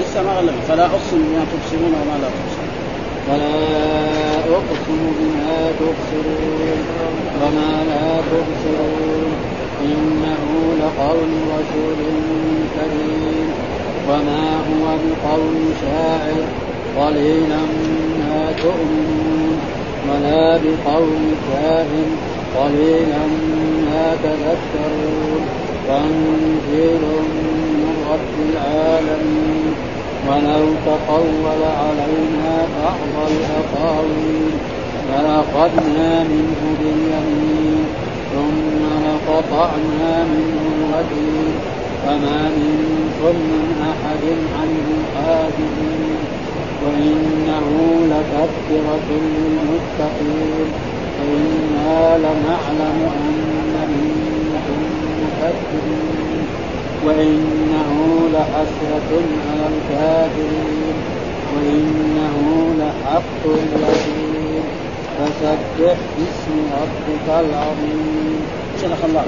لسه ما غلب فلا أقسم بما تبصرون وما لا تبصرون. فلا أقسم بما تبصرون وما لا تبصرون. إنه لقول رسول كريم. وما هو بقول شاعر. قليلا ما تؤمنون. ولا بقول كاهن. قليلا ما تذكرون. تنزيل رب العالمين. ولو تقول علينا بعض الأقاويل لأخذنا منه باليمين ثم لقطعنا منه الوتين فما منكم من أحد عنه حاجزين وإنه لتذكرة للمتقين. وإنا لنعلم أن منكم مكذبين وإنه لحسرة على الكافرين. وإنه لحق اليقين فسبح باسم ربك العظيم. صدق الله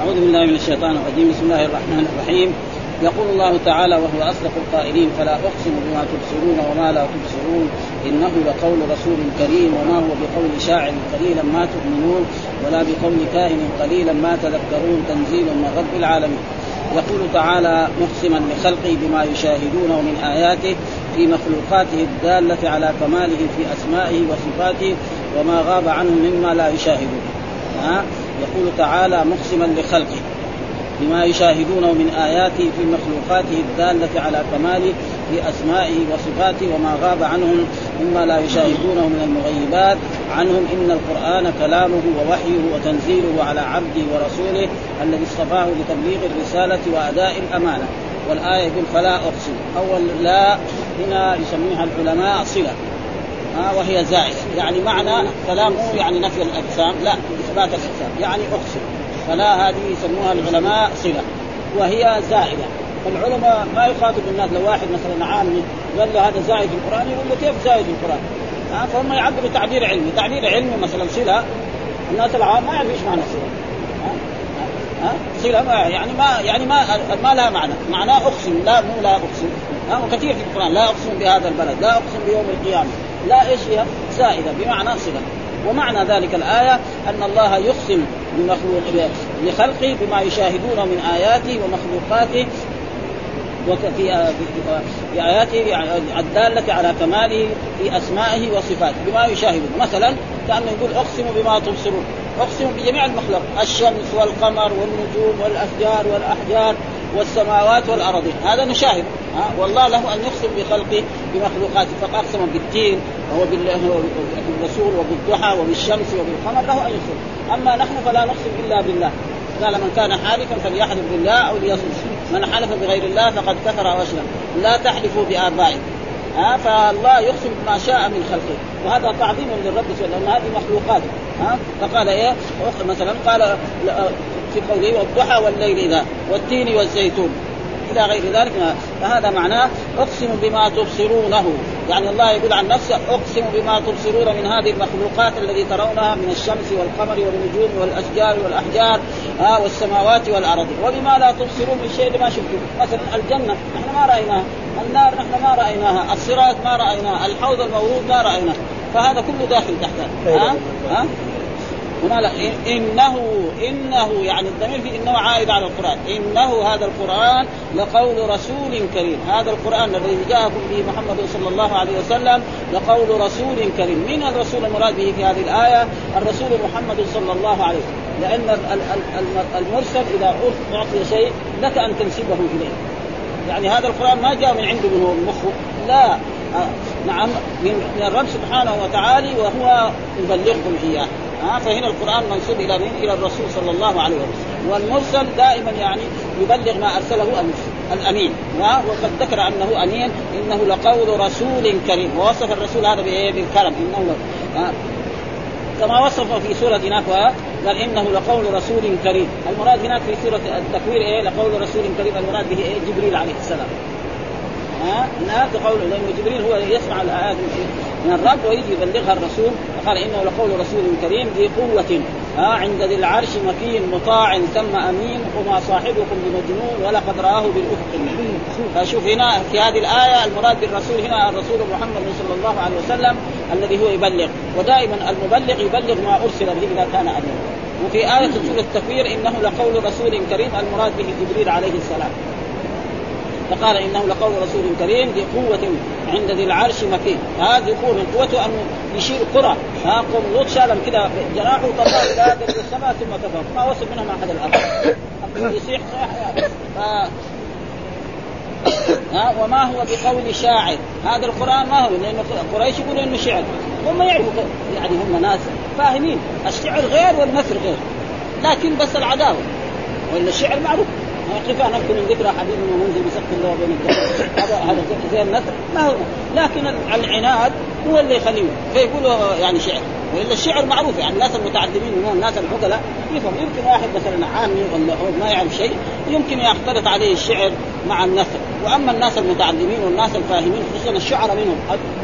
أعوذ بالله من الشيطان الرجيم. بسم الله الرحمن الرحيم. يقول الله تعالى وهو أصدق القائلين فلا أقسم بما تبصرون وما لا تبصرون. إنه لقول رسول كريم وما هو بقول شاعر قليلا ما تؤمنون ولا بقول كاهن قليلا ما تذكرون تنزيل من رب العالمين. يقول تعالى مقسما لخلقه بما يشاهدونه من آياته في مخلوقاته الدالة على كماله في أسمائه وصفاته وما غاب عنه مما لا يشاهدون. ها؟ يقول تعالى مقسما لخلقه بما يشاهدونه من آياته في مخلوقاته الدالة على كماله في أسمائه وصفاته وما غاب عنهم مما لا يشاهدونه من المغيبات عنهم. إن القرآن كلامه ووحيه وتنزيله على عبده ورسوله الذي اصطفاه لتبليغ الرسالة وأداء الأمانة. والآية يقول فلا أقسم. أول لا هنا يسميها العلماء صلة. ها وهي زائدة. يعني معنى كلامه يعني نفي الأجسام لا إثبات الأجسام يعني أقسم. فلا هذه يسموها العلماء صلة. وهي زائدة. فالعلماء ما يخاطب الناس لو واحد مثلا عامي قال له هذا زائد في القرآن يقول له كيف زائد في القرآن؟ ها فهم يعبروا تعبير علمي، تعبير علمي مثلا صلة الناس العام ما يعرف إيش معنى الصله ها؟ صلة ما يعني ما يعني ما ما لها معنى، معناه أقسم. لا مو لا أقسم. ها وكثير في القرآن. لا أقسم بهذا البلد، لا أقسم بيوم القيامة، لا إيش هي؟ زائدة. بمعنى صلة، ومعنى ذلك الآية أن الله يقسم بمخلوق لخلقه بما يشاهدونه من آياته ومخلوقاته وفي في آياته الدالة على كماله في أسمائه وصفاته بما يشاهدون. مثلا كأنه يقول أقسم بما تبصرون. أقسم بجميع المخلوق الشمس والقمر والنجوم والأشجار والأحجار والسماوات والأرضين هذا نشاهد ها؟ والله له أن يقسم بخلقه بمخلوقاته. فأقسم بالدين وهو بالرسول وبالضحى وبالشمس وبالقمر له أن يقسم. أما نحن فلا نقسم إلا بالله. قال من كان حالفا فليحلف بالله أو ليصمت. من حلف بغير الله فقد كفر واشرك لا تحلفوا بآبائكم. ها فالله يقسم ما شاء من خلقه. وهذا تعظيم للرب لأن هذه مخلوقات. ها فقال إيه؟ مثلا قال في قوله والضحى والليل إذا والتين والزيتون إلى غير ذلك. فهذا معناه أقسم بما تبصرونه. يعني الله يقول عن نفسه أقسم بما تبصرون من هذه المخلوقات التي ترونها من الشمس والقمر والنجوم والأشجار والأحجار آه والسماوات والأرض وبما لا تبصرون من شيء ما شفتم مثلا الجنة نحن ما رأيناها النار نحن ما رأيناها الصراط ما رأيناها الحوض المورود ما رايناه فهذا كله داخل تحتها ها ها وما لا انه إنه يعني الضمير في إنه عائد على القرآن. إنه هذا القرآن لقول رسول كريم. هذا القرآن الذي جاءكم به محمد صلى الله عليه وسلم لقول رسول كريم. من الرسول المراد به في هذه الآية؟ الرسول محمد صلى الله عليه وسلم. لأن المرسل إذا اعطي شيء لك أن تنسبه إليه. يعني هذا القرآن ما جاء من عنده من مخه. لا. نعم. من الرب سبحانه وتعالى وهو يبلغكم إياه. ها فهنا القرآن منسوب إلى مين؟ إلى الرسول صلى الله عليه وسلم والمرسل دائما يعني يبلغ ما أرسله الأمين وقد ذكر أنه أمين إنه لقول رسول كريم ووصف الرسول هذا بإيه؟ بالكرم انه كما وصف في سورة هناك قال إنه لقول رسول كريم، المراد هناك في سورة التكوير إيه؟ لقول رسول كريم المراد به إيه؟ جبريل عليه السلام. ها هناك قول لأن جبريل هو يسمع الايات من الرب ويجي يبلغها الرسول فقال إنه لقول رسول كريم ذي قوة. ها عند ذي العرش مكين مطاع ثم أمين وما صاحبكم بمجنون ولقد رآه بالأفق. المبين فشوف هنا في هذه الآية المراد بالرسول هنا الرسول محمد صلى الله عليه وسلم الذي هو يبلغ. ودائما المبلغ يبلغ ما أرسل به إذا كان أمين. وفي آية سورة التكوير إنه لقول رسول كريم المراد به جبريل عليه السلام. فقال إنه لقول رسول كريم ذي قوة عند ذي العرش مكين. قوة من قوته انه يشيل قرى. ها قوم لوط شالهم كذا جناحه وطلع إلى السماء ثم كفر ما وصل منهم احد الأرض. يصيح صيح ها. وما هو بقول شاعر. هذا القرآن ما هو؟ لأن قريش يقولوا إنه شعر. هم يعرفوا يعني هم ناس فاهمين. الشعر غير والنثر غير. لكن بس العداوة. ولا الشعر معروف. كيف نذكر من ذكرى حبيب ومنزل بسقف الله بين هذا هذا زي النثر. ما هو؟ لكن العناد هو اللي يخليه. فيقولوا يعني شعر. وإلا الشعر معروف. يعني الناس المتعلمين من الناس العقلاء يفهم. يمكن واحد مثلا عامي ولا ما يعرف شيء يمكن يختلط عليه الشعر مع النثر. وأما الناس المتعلمين والناس الفاهمين خصوصا الشعراء منهم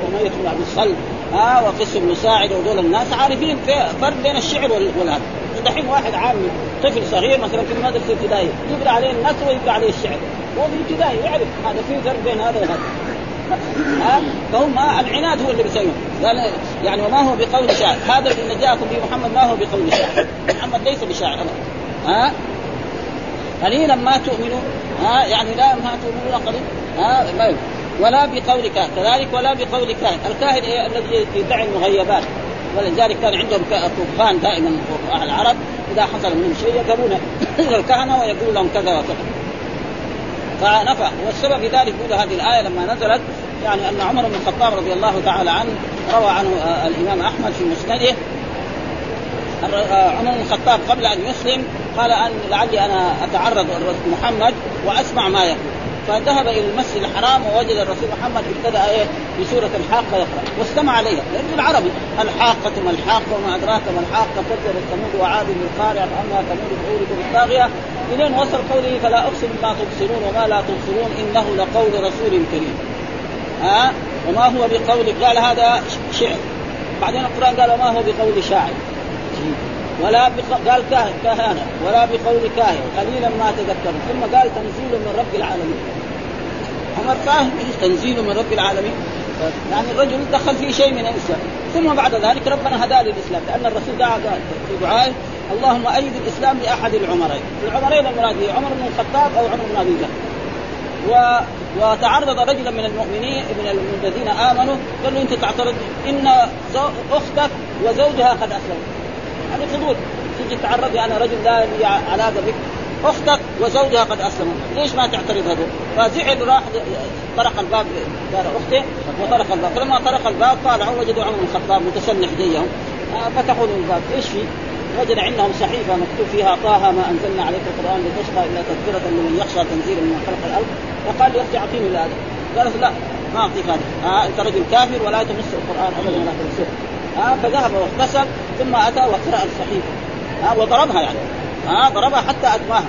أمية بن عبد الصلب آه وقس بن ساعد وذول الناس عارفين فرق بين الشعر والهذا دحين واحد عامي طفل صغير مثلا في المدرسة الابتدائية يقرأ عليه النثر ويقرأ عليه الشعر. هو في الابتدائي يعرف هذا في فرق بين هذا وهذا. ها؟ فهم العناد هو اللي بيسويه. قال يعني وما هو بقول شاعر. هذا الذي جاءكم به محمد ما هو بقول شاعر. محمد ليس بشاعر ها؟ قليلا ما تؤمنون. ها؟ يعني لا ما تؤمنون قليلا. ها؟ ما ولا بقول كاهن كذلك ولا بقول كاهن الكاهن إيه؟ الذي يدعي المغيبات. ولذلك كان عندهم كهان دائما العرب إذا حصل منهم شيء يذهبون إلى الكهنة ويقول لهم كذا وكذا. فنفع. والسبب في ذلك يقول هذه الآية لما نزلت يعني أن عمر بن الخطاب رضي الله تعالى عنه روى عنه آه، الإمام أحمد في مسنده. آه، عمر بن الخطاب قبل أن يسلم قال أن لعلي أنا أتعرض محمد وأسمع ما يقول. فذهب إلى المسجد الحرام ووجد الرسول محمد ابتدأ إيه؟ بسورة الحاقة يقرأ. واستمع عليها لأنه بالعربي الحاقة ما الحاقة وما أدراك ما الحاقة كذبت ثمود وعاد بالقارعه فاما ثمود بعوركم الطاغية. إلين وصل قوله فلا أقسم بما تبصرون وما لا تبصرون إنه لقول رسول كريم. ها؟ وما هو بقول قال هذا شعر. بعدين القرآن قال وما هو بقول شاعر. ولا بق... قال كهانة ولا بقول كاهن. قليلا ما تذكرون ثم قال تنزيل من رب العالمين. عمر فاهم إيش تنزيل من رب العالمين؟ يعني الرجل دخل في شيء من الإسلام. ثم بعد ذلك ربنا هداه للإسلام لأن الرسول دعا في دعائه اللهم أيد الإسلام لأحد العمرين، العمرين المراد عمر بن الخطاب أو عمر بن أبي بكر. و... وتعرض رجلا من المؤمنين من الذين آمنوا قال له أنت تعترض إن أختك وزوجها قد اسلموا يعني فضول تيجي تعرضي أنا رجل لا لي علاقة بك. أختك وزوجها قد أسلموا. ليش ما تعترض هذول؟ فزعل راح طرق الباب دار اخته وطرق الباب. فلما طرق الباب طالعوا وجدوا عمر بن الخطاب متسلح زيهم آه، فتحوا له الباب. إيش في؟ وجد عندهم صحيفة مكتوب فيها طه ما أنزلنا عليك القرآن لتشقى إلا تذكرة لمن يخشى تنزيل من خلق الأرض. فقال لي أختي أعطيني هذا قالت لا ما أعطيك هذا. آه أنت رجل كافر ولا تمس القرآن ابدا ولا تمسه. ها فذهب واغتسل ثم أتى وقرأ الصحيفه ها وضربها يعني. ها ضربها حتى ادماها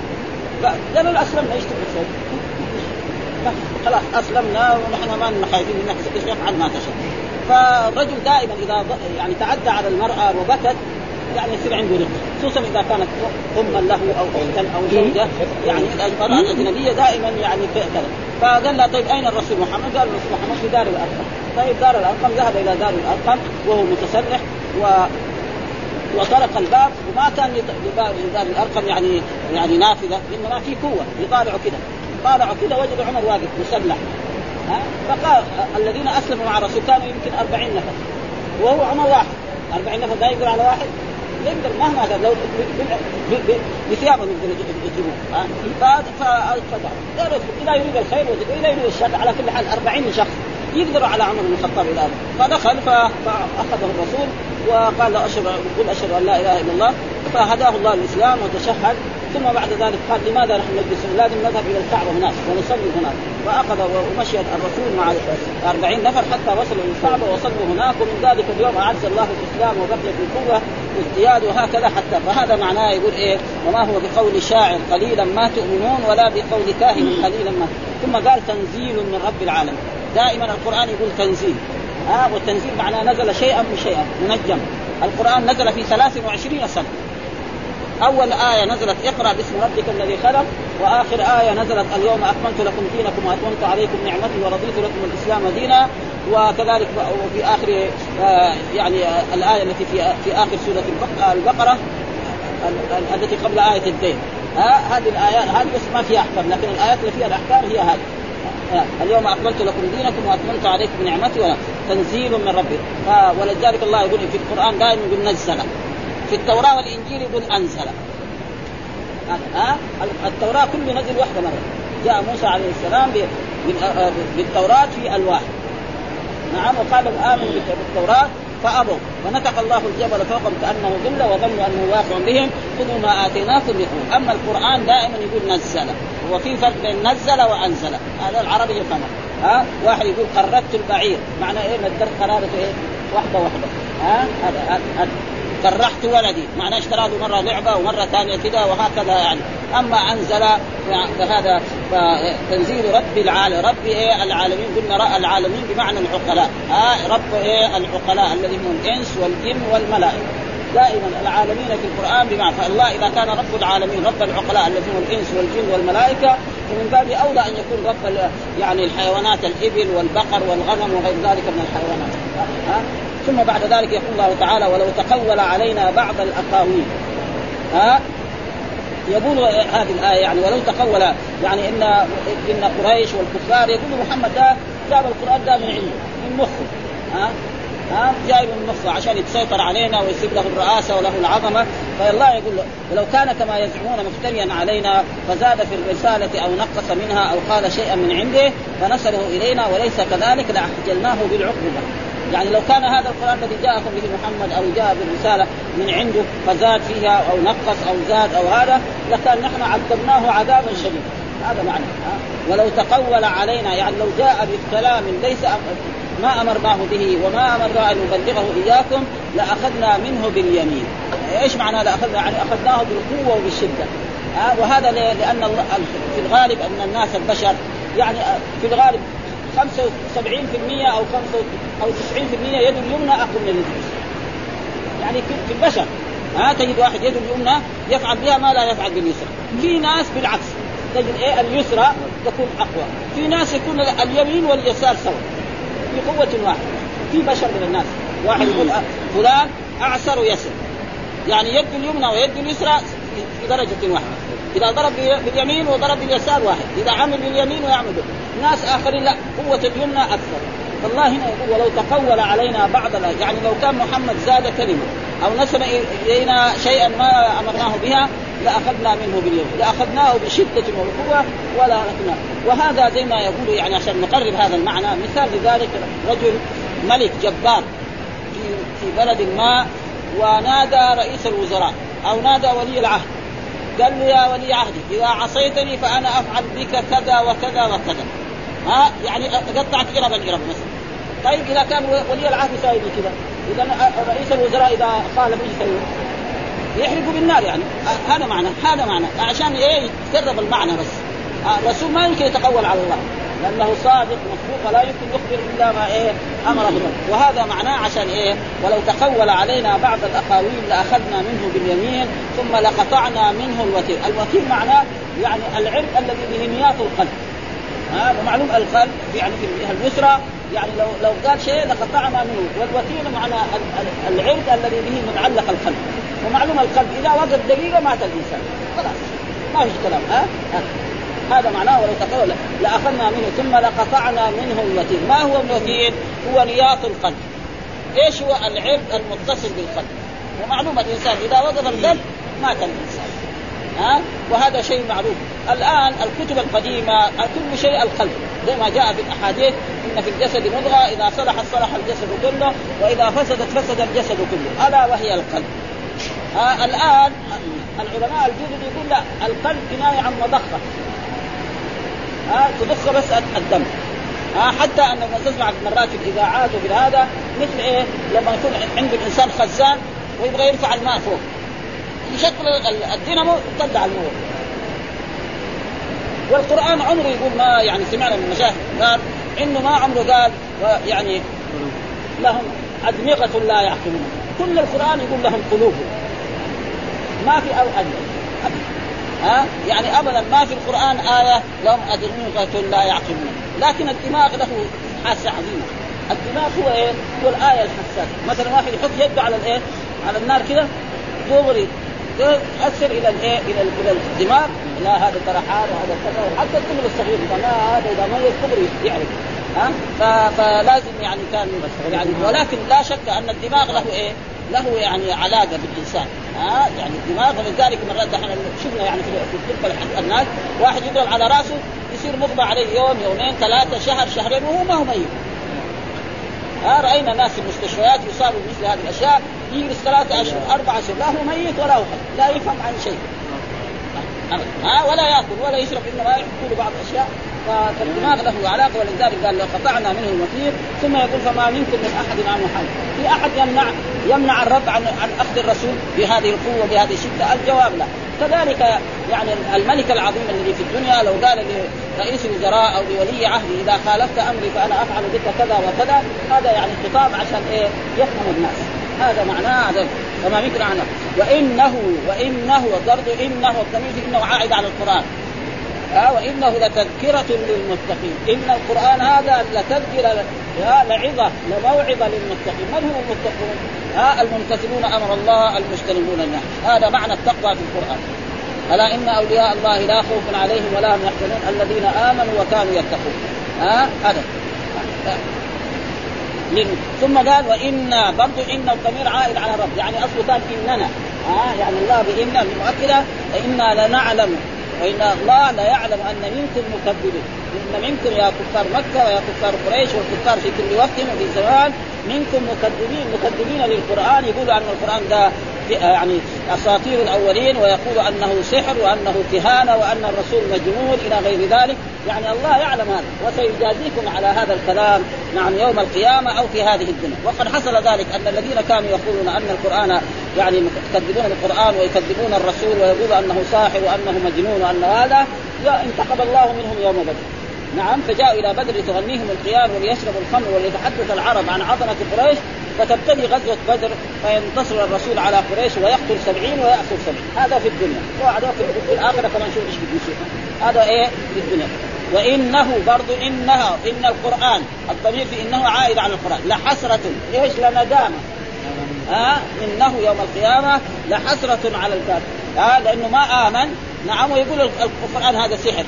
قالوا أسلمنا إيش تبغى تسوي؟ خلاص أسلمنا ونحن ما خايفين منك. افعل ما تشاء فالرجل دائما إذا يعني تعدى على المرأة وبكت يعني يصير عنده رق خصوصا إذا كانت اما له أو أختا أو زوجة. يعني المراه الأجنبية دائما يعني كذا. فقال لها طيب أين الرسول محمد؟ قال الرسول محمد في دار الأرقم. طيب دار الأرقم ذهب إلى دار الأرقم وهو متسرح و وطرق الباب وما كان لدار الأرقم يعني يعني نافذة إنما في قوة يطالعوا كذا طالعوا كذا وجدوا عمر واقف مسلح. ها؟ فقال الذين أسلموا مع الرسول كانوا يمكن 40 نفر. وهو عمر واحد. 40 نفر لا يقدر على واحد؟ يقدر مهما كان لو بثيابه يقدر يجيبوه فدعوا إذا يريد الخير واذا يريد الشر على كل حال 40 شخص يقدروا على عمر بن الخطاب إلى فدخل فأخذه الرسول وقال له اشهد قل أشهد أن لا إله إلا الله. فهداه الله الإسلام وتشهد. ثم بعد ذلك قال لماذا نحن نجلس لازم نذهب إلى الكعبة هناك ونصلي هناك. فاخذ ومشي الرسول مع 40 نفر حتى وصلوا إلى الكعبه وصلوا هناك. ومن ذلك اليوم أعز الله الإسلام وبقيت القوة. والازدياد وهكذا حتى فهذا معناه يقول إيه؟ وما هو بقول شاعر قليلا ما تؤمنون ولا بقول كاهن قليلا ما. ثم قال تنزيل من رب العالمين. دائما القرآن يقول تنزيل. ها؟ آه والتنزيل معناه نزل شيئا من شيئا منجم. القرآن نزل في 23 سنة. أول آية نزلت اقرأ باسم ربك الذي خلق وآخر آية نزلت اليوم أكملت لكم دينكم وأتممت عليكم نعمتي ورضيت لكم الإسلام دينا. وكذلك وفي آخر آه، يعني الآية التي في في آخر سورة البقرة التي قبل آية الدين. ها هذه الايات هذه بس ما فيها أحكام لكن الآيات اللي فيها الأحكام هي هذه. اليوم أكملت لكم دينكم وأتممت عليكم نعمتي تنزيل من ربي. ولذلك الله يقول في القرآن دائما يقول نزل. في التوراة والإنجيل يقول أنزل. ها؟ التوراة كل نزل واحدة مرة. جاء موسى عليه السلام بالتوراة في ألواح. نعم وقال آمن بالتوراة فأبوا. فنطق الله الجبل فوقهم كأنه ظل وظنوا أنه واقع بهم. خذوا ما آتيناكم بقوه أما القرآن دائما يقول نزل. وفي فرق بين نزل وأنزل. هذا العربي يفهم. ها؟ واحد يقول قربت البعير. معنى إيه؟ مدرت قرابته إيه؟ واحدة واحدة. ها؟ هذا. كرحت ولدي. معناه اشتراه مره لعبة ومرة ثانية كذا وهكذا يعني. أما أنزل فهذا تنزيل رب العالم رب إيه؟ العالمين قلنا العالمين بمعنى العقلاء. آه رب إيه؟ العقلاء الذي هم الإنس والجن والملائكة. دائما العالمين في القرآن بمعنى فالله إذا كان رب العالمين رب العقلاء الذي هم الإنس والجن والملائكة فمن باب أولى أن يكون رب يعني الحيوانات الإبل والبقر والغنم وغير ذلك من الحيوانات. ها ثم بعد ذلك يقول الله تعالى ولو تقول علينا بعض الأقاويل. ها؟ يقول هذه الآية يعني ولو تقول يعني إن إن قريش والكفار يقول محمد ده جاب القرآن ده من عنده من مخه. ها؟ ها؟ جاي من مخه عشان يتسيطر علينا ويصير له الرئاسة وله العظمة. فالله يقول له ولو كان كما يزعمون مفتريا علينا فزاد في الرسالة أو نقص منها أو قال شيئا من عنده فنسله إلينا وليس كذلك لأحجلناه بالعقوبه يعني لو كان هذا القرآن الذي جاءكم به محمد أو جاء بالرسالة من عنده فزاد فيها أو نقص أو زاد أو هذا لكان نحن عذبناه عذابا شديدا. هذا معنى ولو تقول علينا يعني لو جاء بكلام ليس ما أمرناه به وما أمرنا أن نبلغه إياكم لأخذنا منه باليمين. إيش معنى لأخذنا؟ يعني أخذناه بالقوة وبالشدة وهذا لأن في الغالب أن الناس البشر يعني في الغالب 75% أو 5 أو 90% يد اليمنى اقوى من اليد يعني في البشر. ها تجد واحد يده اليمنى يفعل بها ما لا يفعل باليسرى. في ناس بالعكس تجد إيه؟ اليسرى تكون أقوى. في ناس يكون اليمين واليسار سوا في قوة واحدة. في بشر من الناس. واحد يقول فلان أعسر يسر يعني يد اليمنى ويد اليسرى في درجة واحدة. إذا ضرب باليمين وضرب باليسار واحد. إذا عمل باليمين ويعمل باليمين ناس آخرين لا قوة اليمنى أكثر. فالله هنا يقول ولو تقول علينا بعض يعني لو كان محمد زاد كلمة أو نسب إلينا شيئا ما أمرناه بها لأخذنا منه باليوم لأخذناه بشدة وبقوة ولا أخذنا. وهذا زي ما يقول يعني عشان نقرب هذا المعنى مثال لذلك رجل ملك جبار في في بلد ما ونادى رئيس الوزراء أو نادى ولي العهد. قال له يا ولي عهدي إذا عصيتني فأنا أفعل بك كذا وكذا وكذا. ها يعني قطعت قرب القرب مثلا طيب إذا كان ولي العهد يساوي كذا إذا رئيس الوزراء إذا قال إيش؟ يحرقوا بالنار يعني. هذا معنى هذا معنى. عشان إيه؟ يتقرب المعنى بس. الرسول ما يمكن يتقول على الله لأنه صادق مصدوق لا يمكن يخبر إلا ما إيه؟ أمره. به وهذا معناه عشان إيه؟ ولو تقول علينا بعض الأقاويل لأخذنا منه باليمين ثم لقطعنا منه الوتير، الوتير معناه يعني العرق الذي به مياه القلب. ها ومعلوم القلب يعني في الجهة اليسرى يعني لو لو قال شيء لقطعنا منه والوتير معنى العرق الذي به متعلق القلب ومعلوم القلب إذا وقف دقيقة مات الإنسان خلاص ما فيش كلام ها, ها. هذا معناه ولو تقول لأخذنا منه ثم لقطعنا منه الوتير، ما هو الوتير؟ هو رياض القلب. إيش هو العرق المتصل بالقلب؟ ومعلوم الإنسان إذا وقف القلب مات الإنسان. ها؟ وهذا شيء معروف. الآن الكتب القديمة كل شيء القلب، زي ما جاء في الأحاديث إن في الجسد مضغة إذا صلحت صلح الجسد كله وإذا فسدت فسد الجسد كله، ألا وهي القلب. آه الآن العلماء الجدد يقول لا القلب كناية عن مضخة ها تضخ بس الدم ها حتى أن تسمع مرات في الإذاعات وفي هذا مثل إيه لما يكون عند الإنسان خزان ويبغى يرفع الماء فوق يشغل الدينامو يطلع النور. والقرآن عمره يقول ما يعني سمعنا من المشايخ قال إنه ما عمره قال يعني لهم أدمغة لا يعقلون. كل القرآن يقول لهم قلوب. ما في أو ها؟ يعني ابدا ما في القرآن آية لهم ادنين لا يعقلون. لكن الدماغ له حاسة عظيمة. الدماغ هو إيه؟ هو الآية الحساسة. مثلا واحد يحط يده على الإيه؟ على النار كده دغري تؤثر إلى الإيه؟ إلى إلى الدماغ. لا هذا ترى حار وهذا كذا. وحتى الطفل الصغير إذا ما هذا إذا ما كبر يعرف. ها؟ فلازم يعني كان يعني ولكن لا شك أن الدماغ له إيه؟ له يعني علاقة بالإنسان. ها؟ يعني الدماغ ولذلك مرات إحنا شفنا يعني في الطب الناس واحد يضرب على رأسه يصير مغمى عليه يوم يومين ثلاثة شهر شهرين وهو ما هو ميت. ها رأينا ناس في المستشفيات يصابوا بمثل هذه الأشياء يجلس ثلاثة اشهر أربع اشهر لا هو ميت ولا هو لا يفهم عن شيء. ها ولا يأكل ولا يشرب إنما يحكوا له بعض الأشياء. فالدماغ له علاقة ولذلك قال لو قطعنا منه الوثيق ثم يقول فما منكم من أحد عنه حي. في أحد يمنع يمنع الرب عن عن أخذ الرسول بهذه القوة بهذه الشدة؟ الجواب لا. كذلك يعني الملك العظيم الذي في الدنيا لو قال لرئيس الوزراء أو لولي عهدي إذا خالفت أمري فأنا أفعل بك كذا وكذا. هذا يعني خطاب عشان إيه؟ يفهم الناس. هذا معناه هذا. فما منكم عنه وانه وإنه برضه إنه الضمير إنه عائد على القرآن. ها وإنه لتذكرة للمتقين، إن القرآن هذا لتذكرة لعظة لموعظة للمتقين، من هم المتقون؟ ها الممتثلون أمر الله المجتنبون النهي، هذا معنى التقوى في القرآن. ألا إن أولياء الله لا خوف عليهم ولا هم يحزنون؟ الذين آمنوا وكانوا يتقون. ها هذا. ثم قال وإنا برضو إن الضمير عائد على الرب. يعني أصله كان إننا. آه يعني الله بإن المؤكدة إنا لنعلم وان الله لا يعلم أن منكم مكذبين. إن منكم يا كفار مكة ويا كفار قريش والكفار في كل وقت وفي زمان منكم مكذبين مكذبين للقرآن. يقولوا أن القرآن ده يعني أساطير الأولين ويقول أنه سحر وأنه كهانة وأن الرسول مجنون إلى غير ذلك. يعني الله يعلم هذا. وسيجازيكم على هذا الكلام نعم يوم القيامة أو في هذه الدنيا. وقد حصل ذلك أن الذين كانوا يقولون أن القرآن يعني يكذبون القرآن ويكذبون الرسول ويقولوا أنه ساحر وأنه مجنون وأن هذا انتقم الله منهم يوم بدر. نعم فجاءوا إلى بدر لتغنيهم القيام وليشربوا الخمر وليتحدث العرب عن عظمة قريش. فتبتدي غزوة بدر فينتصر الرسول على قريش ويقتل سبعين ويأسر سبعين. هذا في الدنيا. وهذا في الآخرة كمان شوف إيش بده هذا إيه؟ في الدنيا. وإنه برضو إنها إن القرآن الضمير في إنه عائد على القرآن. لحسرة. إيش؟ لندامة. ها؟ آه إنه يوم القيامة لحسرة على الكافر. آه لأنه ما آمن. نعم ويقول القرآن هذا سحر.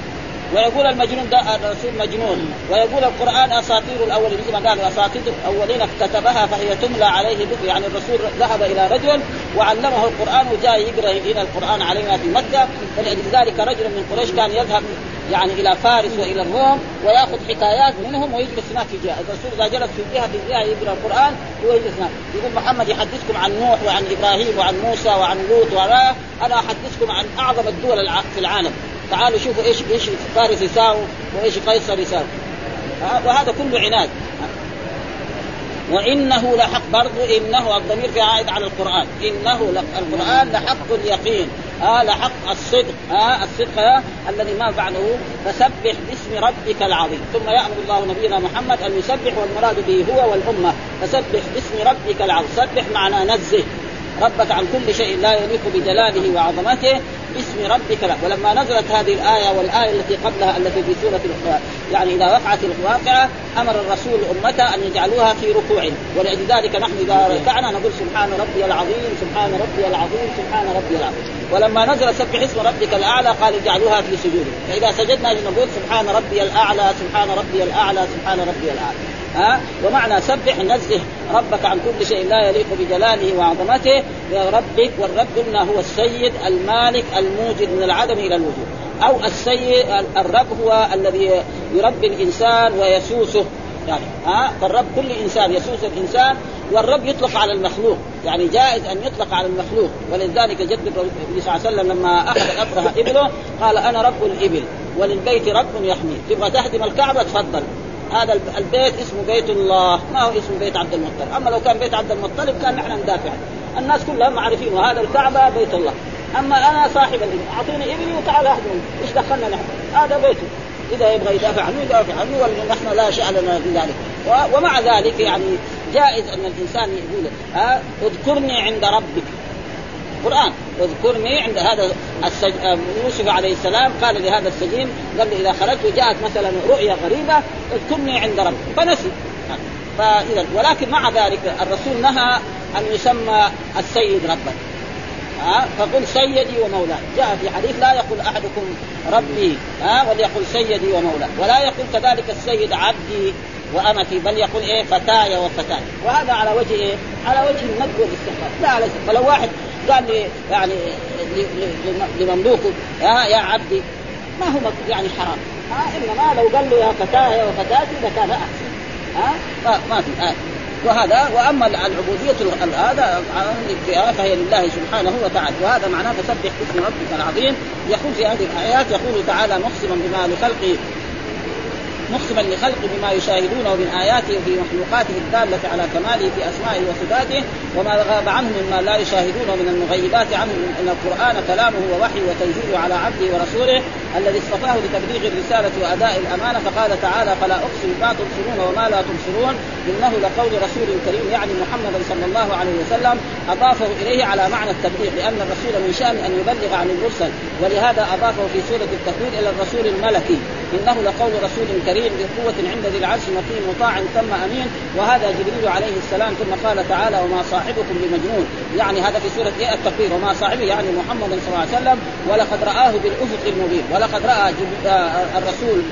ويقول المجنون ده الرسول مجنون. ويقول القرآن أساطير الأولين. مثل ما قالوا اساطير الأولين اكتتبها فهي تملى عليه بكر يعني الرسول ذهب إلى رجل وعلمه القرآن وجاء يقرا هنا القرآن علينا في مكة. فلذلك رجل من قريش كان يذهب يعني إلى فارس وإلى الروم ويأخذ حكايات منهم ويجلس هناك في جهة، الرسول إذا جلس في جهة في جهة يقرأ القرآن ويجلس هناك، يقول محمد يحدثكم عن نوح وعن إبراهيم وعن موسى وعن لوط وعن أنا أحدثكم عن أعظم الدول في العالم، تعالوا شوفوا إيش إيش فارس يساوي وإيش قيصر يساوي. وهذا كله عناد. وإنه لحق برضو إنه الضمير في عائد على القرآن. إنه القرآن لحق اليقين. آه لحق الصدق. آه الصدق آه الذي ما بعده فسبح باسم ربك العظيم. ثم يأمر الله نبينا محمد أن يسبح والمراد به هو والأمة. فسبح باسم ربك العظيم. سبح معنى نزه. ربك عن كل شيء لا يليق بجلاله وعظمته. باسم ربك لا ولما نزلت هذه الآية والآية التي قبلها التي في سورة يعني إذا وقعت الواقعة أمر الرسول أمته أن يجعلوها في ركوع. ولذلك نحن إذا ركعنا نقول سبحان ربي العظيم سبحان ربي العظيم سبحان ربي العظيم. ولما نزل سبح اسم ربك الأعلى قال اجعلوها في سجود فإذا سجدنا نقول سبحان ربي الأعلى سبحان ربي الأعلى سبحان ربي الأعلى. ها؟ ومعنى سبح نزه ربك عن كل شيء لا يليق بجلاله وعظمته. ربك والرب قلنا هو السيد المالك الموجد من العدم إلى الوجود. أو السيد الرب هو الذي يربي الإنسان ويسوسه. يعني ها؟ فالرب كل إنسان يسوس الإنسان. والرب يطلق على المخلوق. يعني جائز أن يطلق على المخلوق. ولذلك جد النبي صلى الله عليه وسلم لما أخذ الابرهه إبله قال أنا رب الإبل وللبيت رب يحميه تبغى تهدم الكعبة؟ تفضل. هذا البيت اسمه بيت الله ما هو اسمه بيت عبد المطلب. أما لو كان بيت عبد المطلب كان نحن ندافع. الناس كلهم عارفين وهذا الكعبة بيت الله. أما أنا صاحب الإبل اعطيني إبلي وتعال اهدم إيش دخلنا نحن؟ هذا بيته إذا يبغى يدافع عنه يدافع عنه ونحن لا شأن لنا في ذلك. ومع ذلك يعني جائز أن الإنسان يقول اذكرني عند ربك. قران اذكرني عند هذا السج... يوسف عليه السلام قال لهذا السجين قال إذا خرجت وجاءت مثلا رؤيا غريبة اذكرني عند ربي. فنسي. فاذا ولكن مع ذلك الرسول نهى أن يسمى السيد ربا. ها؟ فقل سيدي ومولاي. جاء في حديث لا يقول أحدكم ربي ها؟ وليقل سيدي ومولاي. ولا يقول كذلك السيد عبدي وأمتي بل يقول إيه؟ فتاي وفتاي. وهذا على وجه إيه؟ على وجه الند والاستحقاق لا على فلو واحد قال لي يعني لمملوكه يا يا عبدي ما هو يعني حرام. ها إنما لو قال له يا فتاي وفتاتي لكان أحسن. ها ما في آه. وهذا وأما العبودية هذا فهي لله سبحانه وتعالى. وهذا معناه فسبح اسم ربك العظيم. يقول في هذه الآيات يقول تعالى مقسما بما لخلقه مقسما لخلق بما يشاهدونه من آياته في مخلوقاته الدالة على كماله في أسمائه وصفاته وما غاب عنه مما لا يشاهدونه من المغيبات عنه إن القرآن كلامه ووحي وتنزيله على عبده ورسوله الذي اصطفاه لتبليغ الرسالة وأداء الأمانة فقال تعالى فلا أقسم ما تبصرون وما لا تبصرون إنه لقول رسول كريم يعني محمد صلى الله عليه وسلم أضافه إليه على معنى التبليغ لأن الرسول من شأن أن يبلغ عن المرسل. ولهذا أضافه في سورة التكوير إلى الرسول الملكي. إنه لقول رسول كريم بقوة عند ذي العرش مكين مطاع ثم أمين. وهذا جبريل عليه السلام ثم قال تعالى وما صاحبكم بمجنون يعني هذا في سورة إيه التكوير وما صاحبه يعني محمد صلى الله عليه وسلم. ولقد رآه بالأفق المبين. ولقد رأى آه، الرسول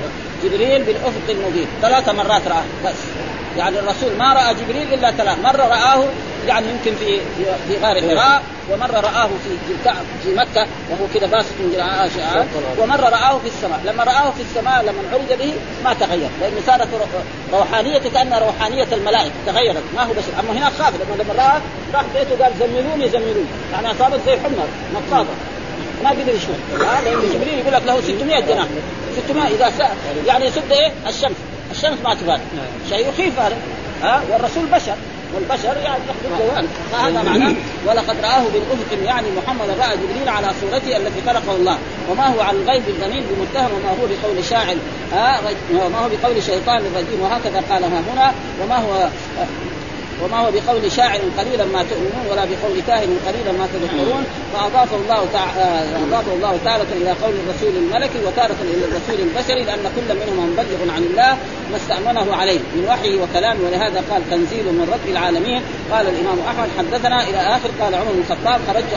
جبريل بالأفق المبين. ثلاث مرات رآه. بس. يعني الرسول ما رأى جبريل إلا ثلاث مرة رآه يعني يمكن في في غار حراء ومرة رآه في في مكة وهو كذا باسط من جناحه ومرة رآه في السماء. لما رآه في السماء لما عرج به ما تغير. لأنه صارت روحانية كأنها روحانية الملائكة. تغيرت. ما هو بشر أما هنا خاف لما لما رآه راح بيته قال زملوني زملوني يعني اصابت زي حمر نقاطه ما قدر يشوف. آه لأن جبريل يقول لك له 600 جناح 600 إذا سأل يعني يسد إيه؟ الشمس. الشمس ما تبان شيء يخيف هذا ها؟ والرسول بشر. والبشر يعني يحدث جوانب فهذا معناه ولقد رآه بالأفق يعني محمد رأى جبريل على صورته التي خلقه الله. وما هو على الغيب الضمير بمتهم وما هو بقول شاعر. ها؟ وما هو بقول شيطان رجيم. وهكذا قال هنا. وما هو وما هو بقول شاعر قليلا ما تؤمنون ولا بقول كاهن قليلا ما تذكرون فأضافه الله تعالى أضافه الله تارة إلى قول الرسول الملكي وتارة إلى الرسول البشري لأن كل منهم مبلغ عن الله ما استأمنه عليه. من وحيه وكلامه ولهذا قال تنزيل من رب العالمين. قال الإمام أحمد حدثنا إلى آخر قال عمر بن الخطاب خرجت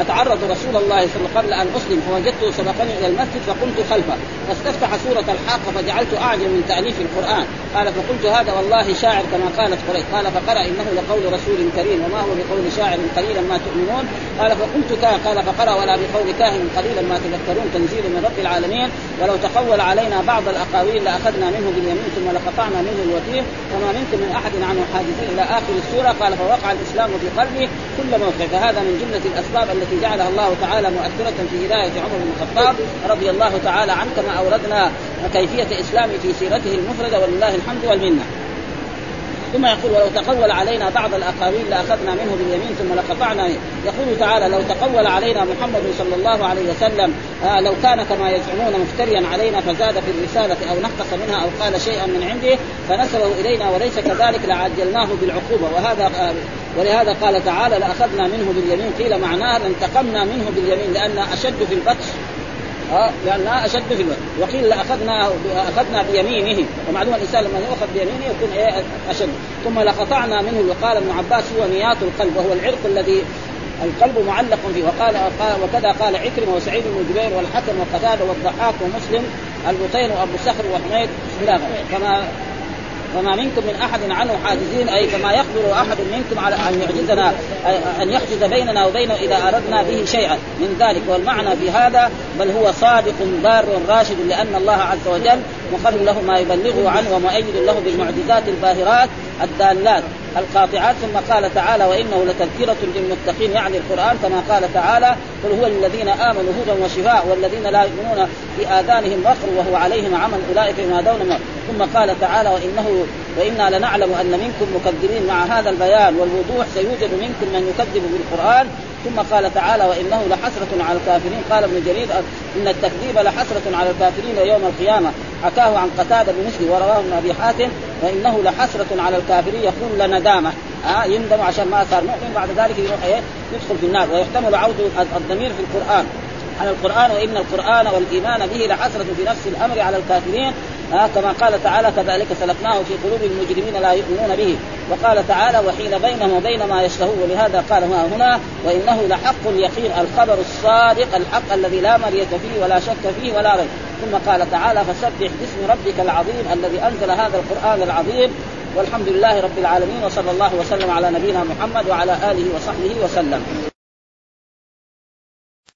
أتعرض رسول الله صلى الله عليه وسلم قبل أن أسلم فوجدته سبقني إلى المسجد فقمت خلفه فاستفتح سورة الحاقه فجعلت أعجب من تأليف القرآن. قال فقلت هذا والله شاعر كما قالت قريش. قال فقرأ إنه لقول رسول كريم وما هو بقول شاعر قليلا ما تؤمنون؟ قال فقلت كان قال فقرأ ولا بقول كاهن قليلا ما تذكرون. تنزيل من رب العالمين. ولو تقول علينا بعض الأقاويل لأخذنا منه باليمين ثم لقطعنا منه الوتير وما منكم من أحد عنه حاجزين إلى آخر السورة. قال فوقع الإسلام في قلبي كل موقع. فهذا من جملة الأسباب التي جعلها الله تعالى مؤثرة في هداية عمر بن الخطاب رضي الله تعالى عنه كما أوردنا كيفية إسلامه في سيرته المفردة ولله الحمد والمنة. ثم يقول ولو تقول علينا بعض الأقاويل لأخذنا منه باليمين ثم لقطعنا. يقول تعالى لو تقول علينا محمد صلى الله عليه وسلم آه لو كان كما يزعمون مفتريا علينا فزاد في الرسالة أو نقص منها أو قال شيئا من عنده فنسبه إلينا وليس كذلك لعجلناه بالعقوبة. وهذا آه ولهذا قال تعالى لأخذنا منه باليمين. قيل معناه لانتقمنا منه باليمين لأن أشد في البطش. ها لانها أشد في الوقت. وقيل لاخذنا أخذنا بيمينه. ومعلوم الإنسان لما يؤخذ بيمينه يكون إيه أشد. ثم لقطعنا منه وقال ابن عباس هو نيات القلب وهو العرق الذي القلب معلق فيه. وقال وكذا قال عكرمة وسعيد بن جبير والحكم وقتادة والضحاك ومسلم البطين وأبو صخر وحميد بن كما وما منكم من أحد عنه حاجزين أي فما يقدر أحد منكم على أن يعجزنا أن يحجز بيننا وبينه إذا أردنا به شيئا. من ذلك والمعنى في هذا بل هو صادق بار راشد لأن الله عز وجل مقر له ما يبلغه عنه ومؤيد له بالمعجزات الباهرات الدالات القاطعات. ثم قال تعالى وإنه لتذكرة للمتقين يعني القرآن كما قال تعالى قل هو للذين آمنوا هدى وشفاء والذين لا يؤمنون في آذانهم وقر وهو عليهم عمل أولئك ينادون ثم قال تعالى وإنه وإنا لنعلم أن منكم مكذبين مع هذا البيان والوضوح سيوجد منكم من يكذب بالقرآن. ثم قال تعالى وإنه لحسرة على الكافرين. قال ابن جرير إن التكذيب لحسرة على الكافرين يوم القيامة. حكاه عن قتادة بمثله ورواه ابن أبي حاتم وإنه لحسرة على الكافرين يقول لندامه آه يندم عشان ما صار مؤمن بعد ذلك يروح إيه؟ يدخل في النار. ويحتمل عود الضمير في القرآن. على القرآن وإن القرآن والإيمان به لحسرة في نفس الأمر على الكافرين. آه كما قال تعالى كذلك سلكناه في قلوب المجرمين لا يؤمنون به. وقال تعالى وحيل بينهم وبين ما يشتهون ولهذا قال هنا وإنه لحق اليقين الخبر الصادق الحق الذي لا مرية فيه ولا شك فيه ولا ريب. ثم قال تعالى فسبح باسم ربك العظيم الذي أنزل هذا القرآن العظيم. والحمد لله رب العالمين وصلى الله وسلم على نبينا محمد وعلى آله وصحبه وسلم.